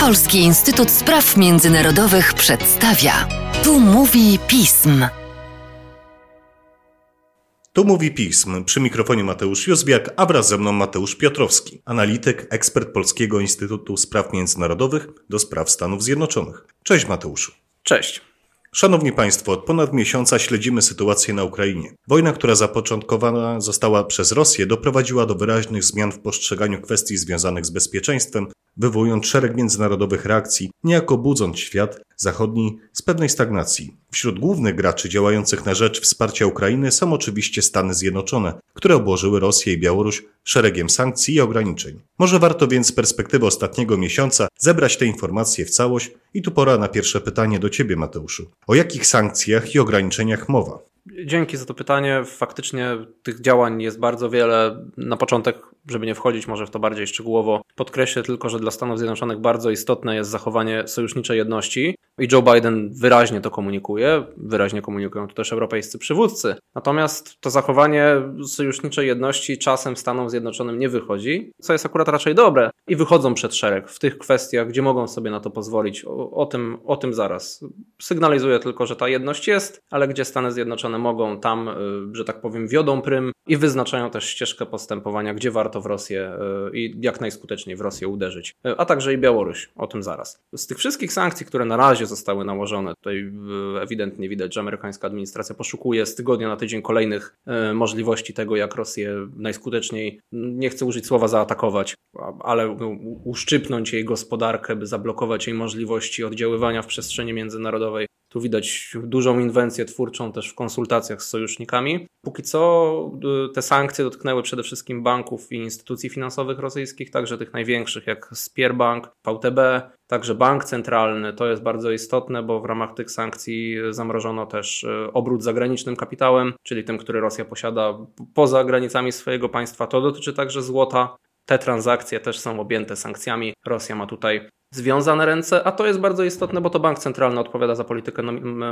Polski Instytut Spraw Międzynarodowych przedstawia. Tu mówi pism. Tu mówi pism. Przy mikrofonie Mateusz Józwiak, a wraz ze mną Mateusz Piotrowski, analityk, ekspert Polskiego Instytutu Spraw Międzynarodowych do spraw Stanów Zjednoczonych. Cześć Mateuszu. Cześć. Szanowni Państwo, od ponad miesiąca śledzimy sytuację na Ukrainie. Wojna, która zapoczątkowana została przez Rosję, doprowadziła do wyraźnych zmian w postrzeganiu kwestii związanych z bezpieczeństwem, wywołując szereg międzynarodowych reakcji, niejako budząc świat zachodni z pewnej stagnacji. Wśród głównych graczy działających na rzecz wsparcia Ukrainy są oczywiście Stany Zjednoczone, które obłożyły Rosję i Białoruś szeregiem sankcji i ograniczeń. Może warto więc z perspektywy ostatniego miesiąca zebrać te informacje w całość i tu pora na pierwsze pytanie do Ciebie, Mateuszu. O jakich sankcjach i ograniczeniach mowa? Dzięki za to pytanie. Faktycznie tych działań jest bardzo wiele. Na początek, żeby nie wchodzić może w to bardziej szczegółowo, podkreślę tylko, że dla Stanów Zjednoczonych bardzo istotne jest zachowanie sojuszniczej jedności i Joe Biden wyraźnie to komunikuje, wyraźnie komunikują to też europejscy przywódcy. Natomiast to zachowanie sojuszniczej jedności czasem Stanom Zjednoczonym nie wychodzi, co jest akurat raczej dobre i wychodzą przed szereg w tych kwestiach, gdzie mogą sobie na to pozwolić. O, o tym, o tym zaraz. Sygnalizuję tylko, że ta jedność jest, ale gdzie Stany Zjednoczone mogą, tam, y, że tak powiem, wiodą prym i wyznaczają też ścieżkę postępowania, gdzie warto w Rosję y, i jak najskuteczniej w Rosję uderzyć, y, a także i Białoruś. O tym zaraz. Z tych wszystkich sankcji, które na razie zostały nałożone, tutaj ewidentnie widać, że amerykańska administracja poszukuje z tygodnia na tydzień kolejnych możliwości tego, jak Rosję najskuteczniej, nie chcę użyć słowa zaatakować, ale uszczypnąć jej gospodarkę, by zablokować jej możliwości oddziaływania w przestrzeni międzynarodowej. Tu widać dużą inwencję twórczą też w konsultacjach z sojusznikami. Póki co y, te sankcje dotknęły przede wszystkim banków i instytucji finansowych rosyjskich, także tych największych jak Spierbank, VTB, także bank centralny. To jest bardzo istotne, bo w ramach tych sankcji zamrożono też y, obrót zagranicznym kapitałem, czyli tym, który Rosja posiada poza granicami swojego państwa. To dotyczy także złota. Te transakcje też są objęte sankcjami. Rosja ma tutaj związane ręce, a to jest bardzo istotne, bo to bank centralny odpowiada za politykę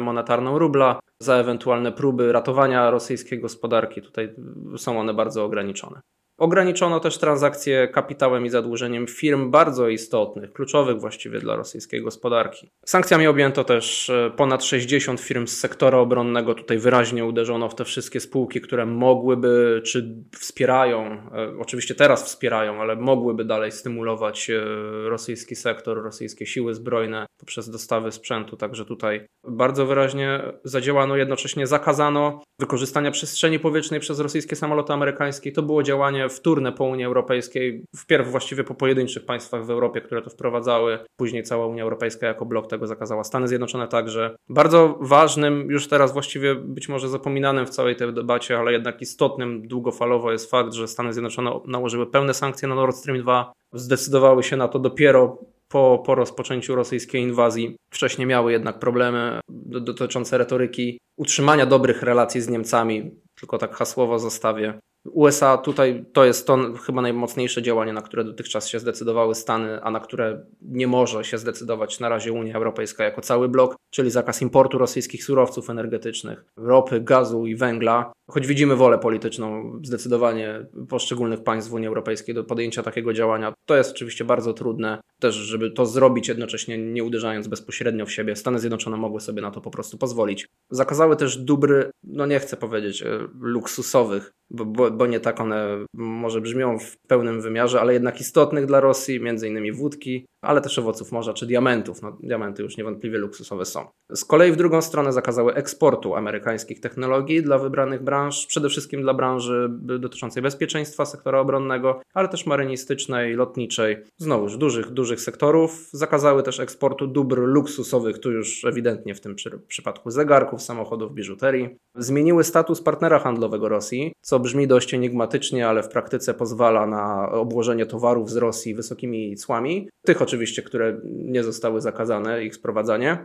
monetarną rubla, za ewentualne próby ratowania rosyjskiej gospodarki. Tutaj są one bardzo ograniczone. Ograniczono też transakcje kapitałem i zadłużeniem firm bardzo istotnych, kluczowych właściwie dla rosyjskiej gospodarki. Sankcjami objęto też e, ponad 60 firm z sektora obronnego. Tutaj wyraźnie uderzono w te wszystkie spółki, które mogłyby czy wspierają, e, oczywiście teraz wspierają, ale mogłyby dalej stymulować e, rosyjski sektor, rosyjskie siły zbrojne poprzez dostawy sprzętu. Także tutaj bardzo wyraźnie zadziałano, jednocześnie zakazano wykorzystania przestrzeni powietrznej przez rosyjskie samoloty amerykańskie. To było działanie wtórne po Unii Europejskiej, wpierw właściwie po pojedynczych państwach w Europie, które to wprowadzały, później cała Unia Europejska jako blok tego zakazała, Stany Zjednoczone także. Bardzo ważnym, już teraz właściwie być może zapominanym w całej tej debacie, ale jednak istotnym długofalowo jest fakt, że Stany Zjednoczone nałożyły pełne sankcje na Nord Stream 2, zdecydowały się na to dopiero po, po rozpoczęciu rosyjskiej inwazji. Wcześniej miały jednak problemy dotyczące retoryki utrzymania dobrych relacji z Niemcami, tylko tak hasłowo zostawię. USA tutaj to jest to chyba najmocniejsze działanie, na które dotychczas się zdecydowały Stany, a na które nie może się zdecydować na razie Unia Europejska jako cały blok, czyli zakaz importu rosyjskich surowców energetycznych, ropy, gazu i węgla. Choć widzimy wolę polityczną zdecydowanie poszczególnych państw Unii Europejskiej do podjęcia takiego działania, to jest oczywiście bardzo trudne. Też, żeby to zrobić jednocześnie nie uderzając bezpośrednio w siebie, Stany Zjednoczone mogły sobie na to po prostu pozwolić. Zakazały też dóbr, no nie chcę powiedzieć, e, luksusowych, bo, bo, bo, nie tak one może brzmią w pełnym wymiarze, ale jednak istotnych dla Rosji, między innymi wódki, ale też owoców morza czy diamentów. No, diamenty już niewątpliwie luksusowe są. Z kolei w drugą stronę zakazały eksportu amerykańskich technologii dla wybranych branż, przede wszystkim dla branży dotyczącej bezpieczeństwa sektora obronnego, ale też marynistycznej, lotniczej, znowuż dużych, dużych sektorów. Zakazały też eksportu dóbr luksusowych, tu już ewidentnie w tym przy, przypadku zegarków, samochodów, biżuterii. Zmieniły status partnera handlowego Rosji, co brzmi dość enigmatycznie, ale w praktyce pozwala na obłożenie towarów z Rosji wysokimi cłami. Tych oczywiście, które nie zostały zakazane, ich sprowadzanie.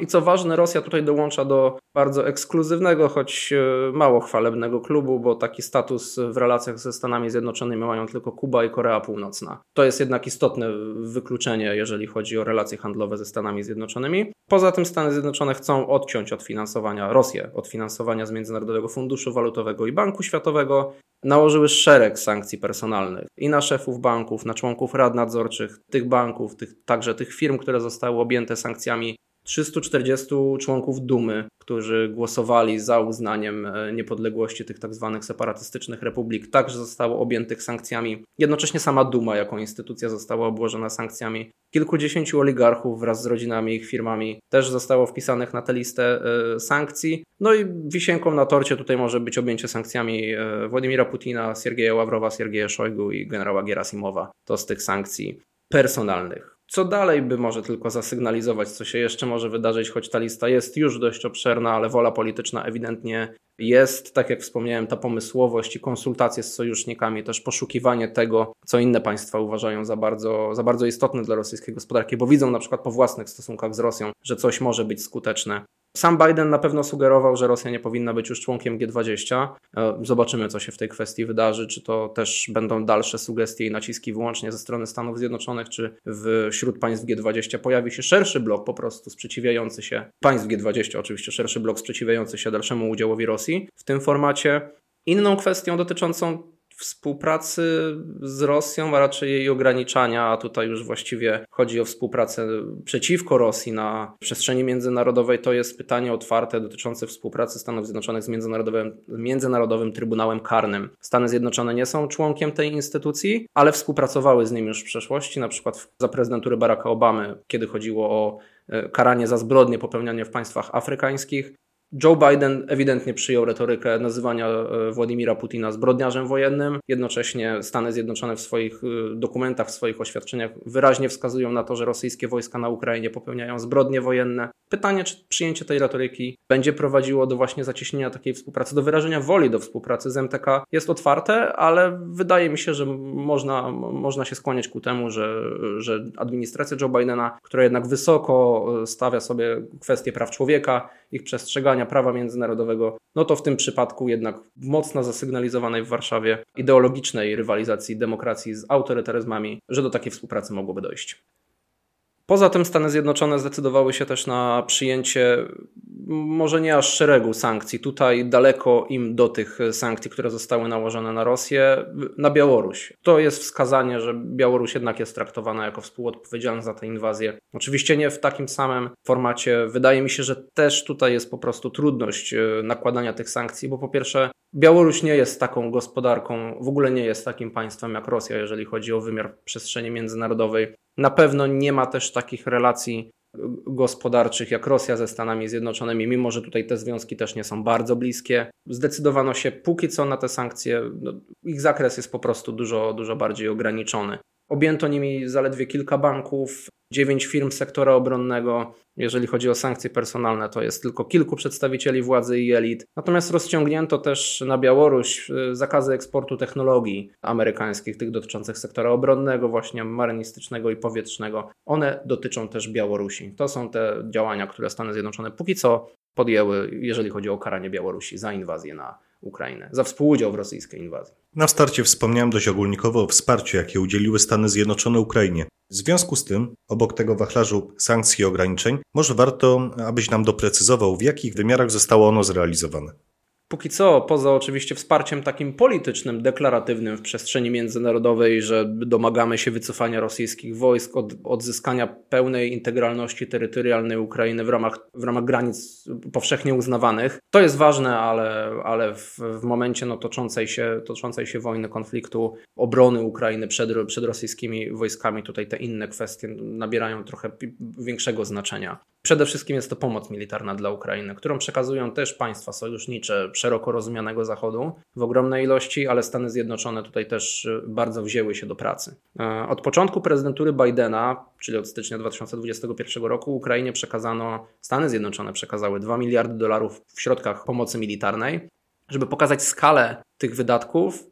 I co ważne, Rosja tutaj dołącza do bardzo ekskluzywnego, choć e, mało chwalebnego klubu, bo taki status w relacjach ze Stanami Zjednoczonymi mają tylko Kuba i Korea Północna. To jest jednak istotne wykluczenie, jeżeli chodzi o relacje handlowe ze Stanami Zjednoczonymi. Poza tym Stany Zjednoczone chcą odciąć od finansowania Rosję, od finansowania z Międzynarodowego Funduszu Walutowego i Banku Światowego finansowego, nałożyły szereg sankcji personalnych i na szefów banków, na członków rad nadzorczych tych banków, tych, także tych firm, które zostały objęte sankcjami 340 członków Dumy, którzy głosowali za uznaniem e, niepodległości tych tak zwanych separatystycznych republik, także zostało objętych sankcjami. Jednocześnie sama Duma jako instytucja została obłożona sankcjami. Kilkudziesięciu oligarchów wraz z rodzinami ich firmami też zostało wpisanych na tę listę e, sankcji. No i wisienką na torcie tutaj może być objęcie sankcjami e, Władimira Putina, Siergieja Ławrowa, Siergieja Szojgu i generała Gerasimowa. To z tych sankcji personalnych. Co dalej by może tylko zasygnalizować, co się jeszcze może wydarzyć, choć ta lista jest już dość obszerna, ale wola polityczna ewidentnie jest, tak jak wspomniałem, ta pomysłowość i konsultacje z sojusznikami, też poszukiwanie tego, co inne państwa uważają za bardzo, za bardzo istotne dla rosyjskiej gospodarki, bo widzą na przykład po własnych stosunkach z Rosją, że coś może być skuteczne. Sam Biden na pewno sugerował, że Rosja nie powinna być już członkiem G20. E, zobaczymy, co się w tej kwestii wydarzy. Czy to też będą dalsze sugestie i naciski wyłącznie ze strony Stanów Zjednoczonych, czy wśród państw G20 pojawi się szerszy blok po prostu sprzeciwiający się, państw G20 oczywiście, szerszy blok sprzeciwiający się dalszemu udziałowi Rosji w tym formacie. Inną kwestią dotyczącą współpracy z Rosją, a raczej jej ograniczania, a tutaj już właściwie chodzi o współpracę przeciwko Rosji na przestrzeni międzynarodowej, to jest pytanie otwarte dotyczące współpracy Stanów Zjednoczonych z Międzynarodowym, Międzynarodowym Trybunałem Karnym. Stany Zjednoczone nie są członkiem tej instytucji, ale współpracowały z nim już w przeszłości, na przykład za prezydentury Baracka Obamy, kiedy chodziło o e, karanie za zbrodnie popełniane w państwach afrykańskich. Joe Biden ewidentnie przyjął retorykę nazywania e, Władimira Putina zbrodniarzem wojennym. Jednocześnie Stany Zjednoczone w swoich e, dokumentach, w swoich oświadczeniach wyraźnie wskazują na to, że rosyjskie wojska na Ukrainie popełniają zbrodnie wojenne. Pytanie, czy przyjęcie tej retoryki będzie prowadziło do właśnie zacieśnienia takiej współpracy, do wyrażenia woli do współpracy z MTK jest otwarte, ale wydaje mi się, że można, można się skłaniać ku temu, że, że administracja Joe Bidena, która jednak wysoko stawia sobie kwestie praw człowieka, ich przestrzegania prawa międzynarodowego, no to w tym przypadku jednak mocno zasygnalizowanej w Warszawie ideologicznej rywalizacji demokracji z autorytaryzmami, że do takiej współpracy mogłoby dojść. Poza tym Stany Zjednoczone zdecydowały się też na przyjęcie może nie aż szeregu sankcji, tutaj daleko im do tych sankcji, które zostały nałożone na Rosję, na Białoruś. To jest wskazanie, że Białoruś jednak jest traktowana jako współodpowiedzialna za tę inwazję. Oczywiście nie w takim samym formacie. Wydaje mi się, że też tutaj jest po prostu trudność e, nakładania tych sankcji, bo po pierwsze Białoruś nie jest taką gospodarką, w ogóle nie jest takim państwem jak Rosja, jeżeli chodzi o wymiar przestrzeni międzynarodowej. Na pewno nie ma też takich relacji gospodarczych jak Rosja ze Stanami Zjednoczonymi, mimo że tutaj te związki też nie są bardzo bliskie. Zdecydowano się póki co na te sankcje. No, ich zakres jest po prostu dużo, dużo bardziej ograniczony. Objęto nimi zaledwie kilka banków, dziewięć firm sektora obronnego. Jeżeli chodzi o sankcje personalne, to jest tylko kilku przedstawicieli władzy i elit. Natomiast rozciągnięto też na Białoruś y, zakazy eksportu technologii amerykańskich, tych dotyczących sektora obronnego, właśnie marynistycznego i powietrznego. One dotyczą też Białorusi. To są te działania, które Stany Zjednoczone póki co podjęły, jeżeli chodzi o karanie Białorusi za inwazję na Ukrainę, za współudział w rosyjskiej inwazji. Na starcie wspomniałem dość ogólnikowo o wsparciu, jakie udzieliły Stany Zjednoczone Ukrainie. W związku z tym, obok tego wachlarzu sankcji i ograniczeń, może warto, abyś nam doprecyzował, w jakich wymiarach zostało ono zrealizowane. Póki co, poza oczywiście wsparciem takim politycznym, deklaratywnym w przestrzeni międzynarodowej, że domagamy się wycofania rosyjskich wojsk, od, odzyskania pełnej integralności terytorialnej Ukrainy w ramach, w ramach granic powszechnie uznawanych. To jest ważne, ale, ale w, w momencie no, toczącej, się, toczącej się wojny, konfliktu, obrony Ukrainy przed, przed rosyjskimi wojskami, tutaj te inne kwestie nabierają trochę większego znaczenia. Przede wszystkim jest to pomoc militarna dla Ukrainy, którą przekazują też państwa sojusznicze szeroko rozumianego Zachodu w ogromnej ilości, ale Stany Zjednoczone tutaj też y, bardzo wzięły się do pracy. E, od początku prezydentury Bidena, czyli od stycznia 2021 roku, Ukrainie przekazano, Stany Zjednoczone przekazały 2 miliardy dolarów w środkach pomocy militarnej. Żeby pokazać skalę tych wydatków,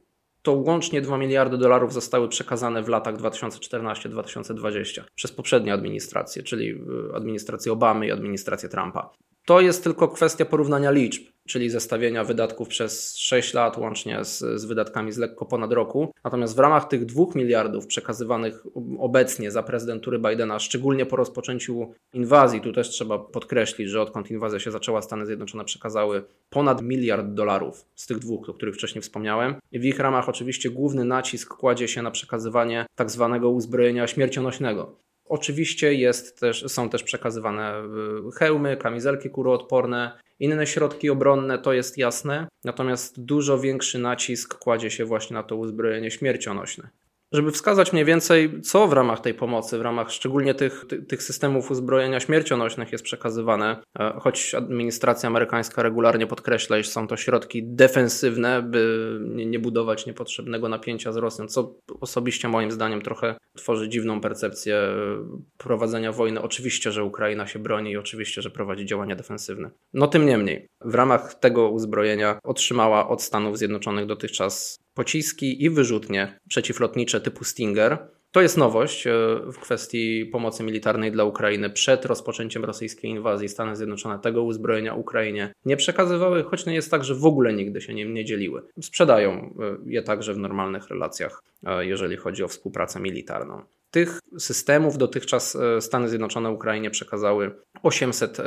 to łącznie 2 miliardy dolarów zostały przekazane w latach 2014-2020 przez poprzednie administracje, czyli y, administrację Obamy i administrację Trumpa. To jest tylko kwestia porównania liczb czyli zestawienia wydatków przez 6 lat łącznie z, z, wydatkami z lekko ponad roku. Natomiast w ramach tych 2 miliardów przekazywanych obecnie za prezydentury Bidena, szczególnie po rozpoczęciu inwazji, tu też trzeba podkreślić, że odkąd inwazja się zaczęła, Stany Zjednoczone przekazały ponad miliard dolarów z tych dwóch, o których wcześniej wspomniałem. I w ich ramach oczywiście główny nacisk kładzie się na przekazywanie tak zwanego uzbrojenia śmiercionośnego. Oczywiście jest też, są też przekazywane y, hełmy, kamizelki kuroodporne, inne środki obronne, to jest jasne, natomiast dużo większy nacisk kładzie się właśnie na to uzbrojenie śmiercionośne żeby wskazać mniej więcej, co w ramach tej pomocy, w ramach szczególnie tych, tych systemów uzbrojenia śmiercionośnych jest przekazywane, e, choć administracja amerykańska regularnie podkreśla, iż są to środki defensywne, by nie budować niepotrzebnego napięcia z Rosją, co osobiście moim zdaniem trochę tworzy dziwną percepcję e, prowadzenia wojny. Oczywiście, że Ukraina się broni i oczywiście, że prowadzi działania defensywne. No tym niemniej, w ramach tego uzbrojenia otrzymała od Stanów Zjednoczonych dotychczas pociski i wyrzutnie przeciwlotnicze typu Stinger. To jest nowość e, w kwestii pomocy militarnej dla Ukrainy. Przed rozpoczęciem rosyjskiej inwazji Stany Zjednoczone tego uzbrojenia Ukrainie nie przekazywały, choć nie jest tak, że w ogóle nigdy się nim nie dzieliły. Sprzedają e, je także w normalnych relacjach, e, jeżeli chodzi o współpracę militarną. Tych systemów dotychczas e, Stany Zjednoczone Ukrainie przekazały 800 e,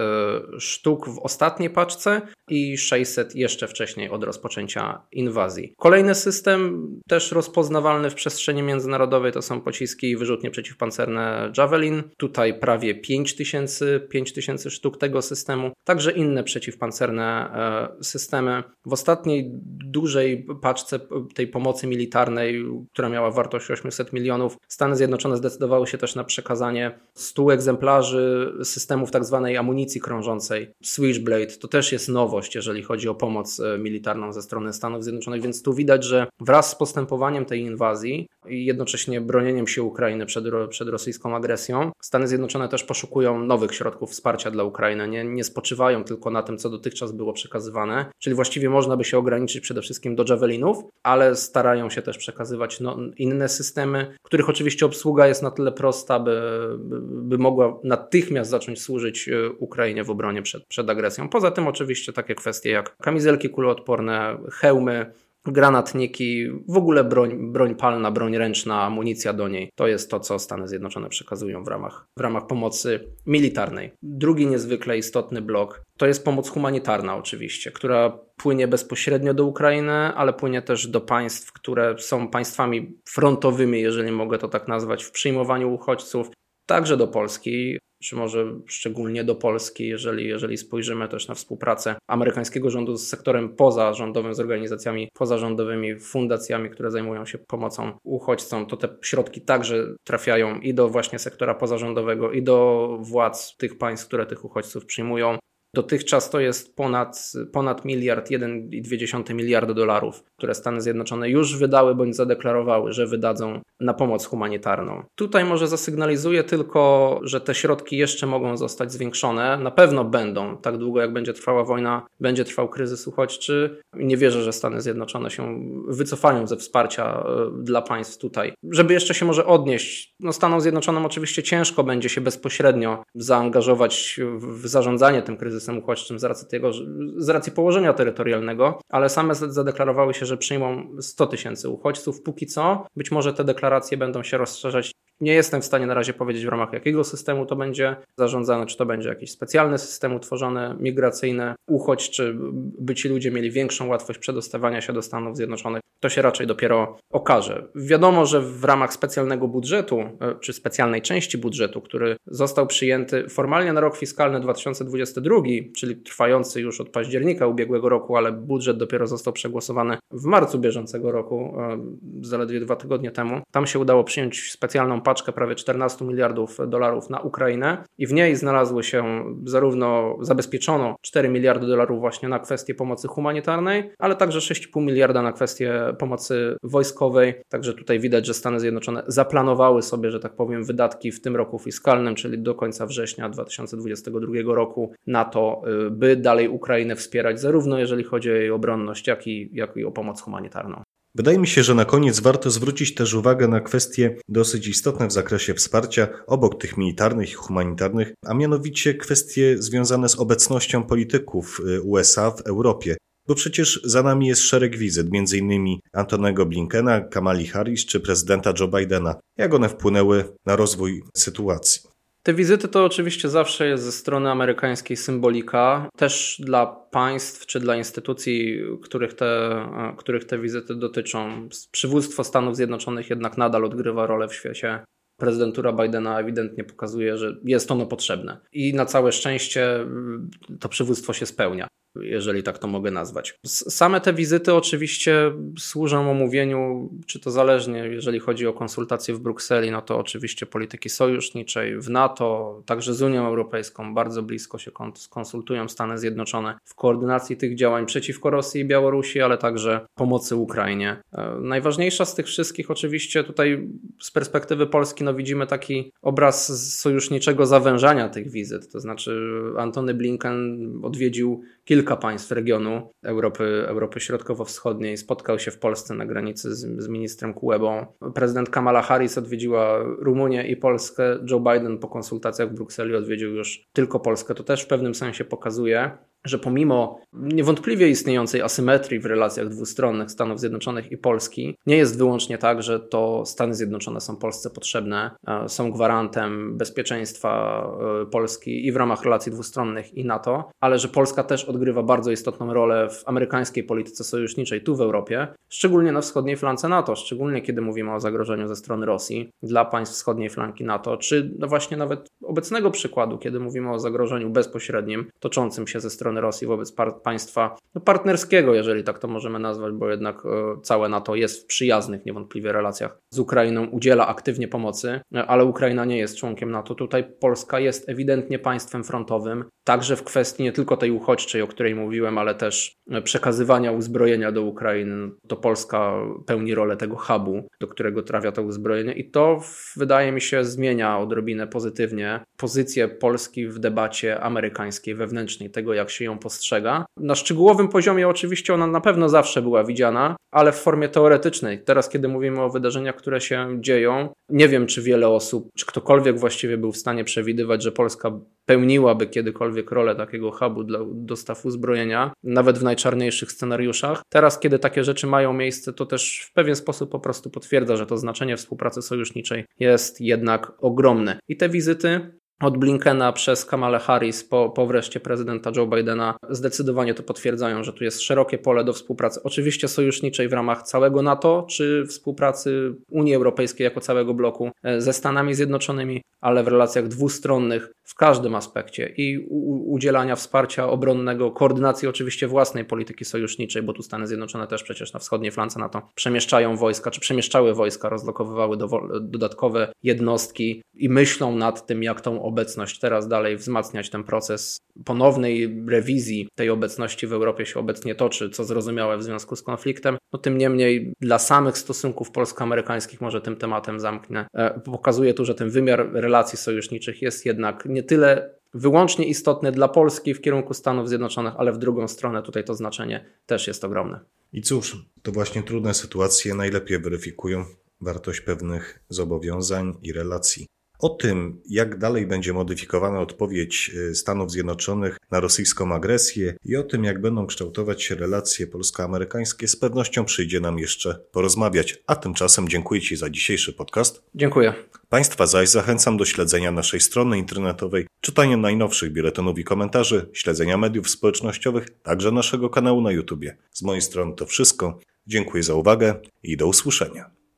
sztuk w ostatniej paczce i 600 jeszcze wcześniej od rozpoczęcia inwazji. Kolejny system, też rozpoznawalny w przestrzeni międzynarodowej, to są pociski i wyrzutnie przeciwpancerne Javelin. Tutaj prawie 5000, 5000 sztuk tego systemu. Także inne przeciwpancerne e, systemy. W ostatniej dużej paczce tej pomocy militarnej, która miała wartość 800 milionów, Stany Zjednoczone zdecydowały się też na przekazanie 100 egzemplarzy systemów tak zwanej amunicji krążącej Switchblade. To też jest nowość, jeżeli chodzi o pomoc e, militarną ze strony Stanów Zjednoczonych, więc tu widać, że wraz z postępowaniem tej inwazji i jednocześnie bronieniem się Ukrainy przed, przed rosyjską agresją, Stany Zjednoczone też poszukują nowych środków wsparcia dla Ukrainy. Nie, nie spoczywają tylko na tym, co dotychczas było przekazywane, czyli właściwie można by się ograniczyć przede wszystkim do javelinów, ale starają się też przekazywać no, inne systemy, których oczywiście obsługa jest na tyle prosta, by, by mogła natychmiast zacząć służyć e, Ukrainie w obronie przed, przed agresją. Poza tym oczywiście takie kwestie jak kamizelki kuloodporne, hełmy, granatniki, w ogóle broń, broń palna, broń ręczna, amunicja do niej. To jest to, co Stany Zjednoczone przekazują w ramach, w ramach pomocy militarnej. Drugi niezwykle istotny blok to jest pomoc humanitarna, oczywiście, która płynie bezpośrednio do Ukrainy, ale płynie też do państw, które są państwami frontowymi, jeżeli mogę to tak nazwać, w przyjmowaniu uchodźców. Także do Polski czy może szczególnie do Polski, jeżeli, jeżeli spojrzymy też na współpracę amerykańskiego rządu z sektorem pozarządowym, z organizacjami pozarządowymi, fundacjami, które zajmują się pomocą uchodźcom, to te środki także trafiają i do właśnie sektora pozarządowego, i do władz tych państw, które tych uchodźców przyjmują. Dotychczas to jest ponad, ponad miliard, 1,2 miliarda dolarów, które Stany Zjednoczone już wydały bądź zadeklarowały, że wydadzą na pomoc humanitarną. Tutaj może zasygnalizuję tylko, że te środki jeszcze mogą zostać zwiększone. Na pewno będą, tak długo jak będzie trwała wojna, będzie trwał kryzys uchodźczy. Nie wierzę, że Stany Zjednoczone się wycofają ze wsparcia e, dla państw tutaj. Żeby jeszcze się może odnieść, no Stanom Zjednoczonym oczywiście ciężko będzie się bezpośrednio zaangażować w zarządzanie tym kryzysem kryzysem uchodźczym z racji, tego, z racji położenia terytorialnego, ale same zadeklarowały się, że przyjmą 100 tysięcy uchodźców. Póki co, być może te deklaracje będą się rozszerzać nie jestem w stanie na razie powiedzieć w ramach jakiego systemu to będzie zarządzane, czy to będzie jakiś specjalny system utworzony, migracyjny, uchodź, czy by ci ludzie mieli większą łatwość przedostawania się do Stanów Zjednoczonych. To się raczej dopiero okaże. Wiadomo, że w ramach specjalnego budżetu, e, czy specjalnej części budżetu, który został przyjęty formalnie na rok fiskalny 2022, czyli trwający już od października ubiegłego roku, ale budżet dopiero został przegłosowany w marcu bieżącego roku, e, zaledwie dwa tygodnie temu. Tam się udało przyjąć specjalną paczkę prawie 14 miliardów dolarów na Ukrainę i w niej znalazły się zarówno zabezpieczono 4 miliardy dolarów właśnie na kwestie pomocy humanitarnej, ale także 6,5 miliarda na kwestie pomocy wojskowej. Także tutaj widać, że Stany Zjednoczone zaplanowały sobie, że tak powiem, wydatki w tym roku fiskalnym, czyli do końca września 2022 roku na to, y, by dalej Ukrainę wspierać, zarówno jeżeli chodzi o jej obronność, jak i, jak i o pomoc humanitarną. Wydaje mi się, że na koniec warto zwrócić też uwagę na kwestie dosyć istotne w zakresie wsparcia, obok tych militarnych i humanitarnych, a mianowicie kwestie związane z obecnością polityków y, USA w Europie. Bo przecież za nami jest szereg wizyt, m.in. Antonego Blinkena, Kamali Harris czy prezydenta Joe Bidena. Jak one wpłynęły na rozwój sytuacji? Te wizyty to oczywiście zawsze jest ze strony amerykańskiej symbolika. Też dla państw czy dla instytucji, których te, których te wizyty dotyczą. Przywództwo Stanów Zjednoczonych jednak nadal odgrywa rolę w świecie. Prezydentura Bidena ewidentnie pokazuje, że jest ono potrzebne. I na całe szczęście to przywództwo się spełnia jeżeli tak to mogę nazwać. Same te wizyty oczywiście służą omówieniu, czy to zależnie, jeżeli chodzi o konsultacje w Brukseli, no to oczywiście polityki sojuszniczej, w NATO, także z Unią Europejską bardzo blisko się konsultują Stany Zjednoczone w koordynacji tych działań przeciwko Rosji i Białorusi, ale także pomocy Ukrainie. E, najważniejsza z tych wszystkich oczywiście tutaj z perspektywy Polski no widzimy taki obraz sojuszniczego zawężania tych wizyt, to znaczy Antony Blinken odwiedził kilka państw regionu Europy, Europy Środkowo-Wschodniej. Spotkał się w Polsce na granicy z, z ministrem Kuebą. Prezydent Kamala Harris odwiedziła Rumunię i Polskę. Joe Biden po konsultacjach w Brukseli odwiedził już tylko Polskę. To też w pewnym sensie pokazuje, że pomimo niewątpliwie istniejącej asymetrii w relacjach dwustronnych Stanów Zjednoczonych i Polski, nie jest wyłącznie tak, że to Stany Zjednoczone są Polsce potrzebne, e, są gwarantem bezpieczeństwa e, Polski i w ramach relacji dwustronnych i NATO, ale że Polska też odgrywa bardzo istotną rolę w amerykańskiej polityce sojuszniczej tu w Europie, szczególnie na wschodniej flance NATO, szczególnie kiedy mówimy o zagrożeniu ze strony Rosji dla państw wschodniej flanki NATO, czy no właśnie nawet obecnego przykładu, kiedy mówimy o zagrożeniu bezpośrednim toczącym się ze strony strony Rosji wobec par państwa no, partnerskiego, jeżeli tak to możemy nazwać, bo jednak e, całe NATO jest w przyjaznych niewątpliwie relacjach z Ukrainą, udziela aktywnie pomocy, e, ale Ukraina nie jest członkiem NATO. Tutaj Polska jest ewidentnie państwem frontowym, także w kwestii nie tylko tej uchodźczej, o której mówiłem, ale też przekazywania uzbrojenia do Ukrainy. To Polska pełni rolę tego hubu, do którego trafia to uzbrojenie i to wydaje mi się zmienia odrobinę pozytywnie pozycję Polski w debacie amerykańskiej, wewnętrznej, tego jak się ją postrzega. Na szczegółowym poziomie oczywiście ona na pewno zawsze była widziana, ale w formie teoretycznej. Teraz, kiedy mówimy o wydarzeniach, które się dzieją, nie wiem, czy wiele osób, czy ktokolwiek właściwie był w stanie przewidywać, że Polska pełniłaby kiedykolwiek rolę takiego hubu dla dostaw uzbrojenia, nawet w najczarniejszych scenariuszach. Teraz, kiedy takie rzeczy mają miejsce, to też w pewien sposób po prostu potwierdza, że to znaczenie współpracy sojuszniczej jest jednak ogromne. I te wizyty od Blinkena przez Kamala Harris po, po wreszcie prezydenta Joe Bidena zdecydowanie to potwierdzają, że tu jest szerokie pole do współpracy, oczywiście sojuszniczej w ramach całego NATO, czy współpracy Unii Europejskiej jako całego bloku e, ze Stanami Zjednoczonymi, ale w relacjach dwustronnych w każdym aspekcie i udzielania wsparcia obronnego, koordynacji oczywiście własnej polityki sojuszniczej, bo tu Stany Zjednoczone też przecież na wschodniej flance NATO przemieszczają wojska, czy przemieszczały wojska, rozlokowywały do, dodatkowe jednostki i myślą nad tym, jak tą obecność teraz dalej wzmacniać ten proces ponownej rewizji tej obecności w Europie się obecnie toczy, co zrozumiałe w związku z konfliktem. No tym niemniej dla samych stosunków polsko-amerykańskich może tym tematem zamknę. E, pokazuje tu, że ten wymiar relacji sojuszniczych jest jednak nie tyle wyłącznie istotny dla Polski w kierunku Stanów Zjednoczonych, ale w drugą stronę tutaj to znaczenie też jest ogromne. I cóż, to właśnie trudne sytuacje najlepiej weryfikują wartość pewnych zobowiązań i relacji. O tym, jak dalej będzie modyfikowana odpowiedź y, Stanów Zjednoczonych na rosyjską agresję i o tym, jak będą kształtować się relacje polsko-amerykańskie, z pewnością przyjdzie nam jeszcze porozmawiać. A tymczasem dziękuję Ci za dzisiejszy podcast. Dziękuję. Państwa zaś zachęcam do śledzenia naszej strony internetowej, czytania najnowszych biuletynów i komentarzy, śledzenia mediów społecznościowych, także naszego kanału na YouTube. Z mojej strony to wszystko. Dziękuję za uwagę i do usłyszenia.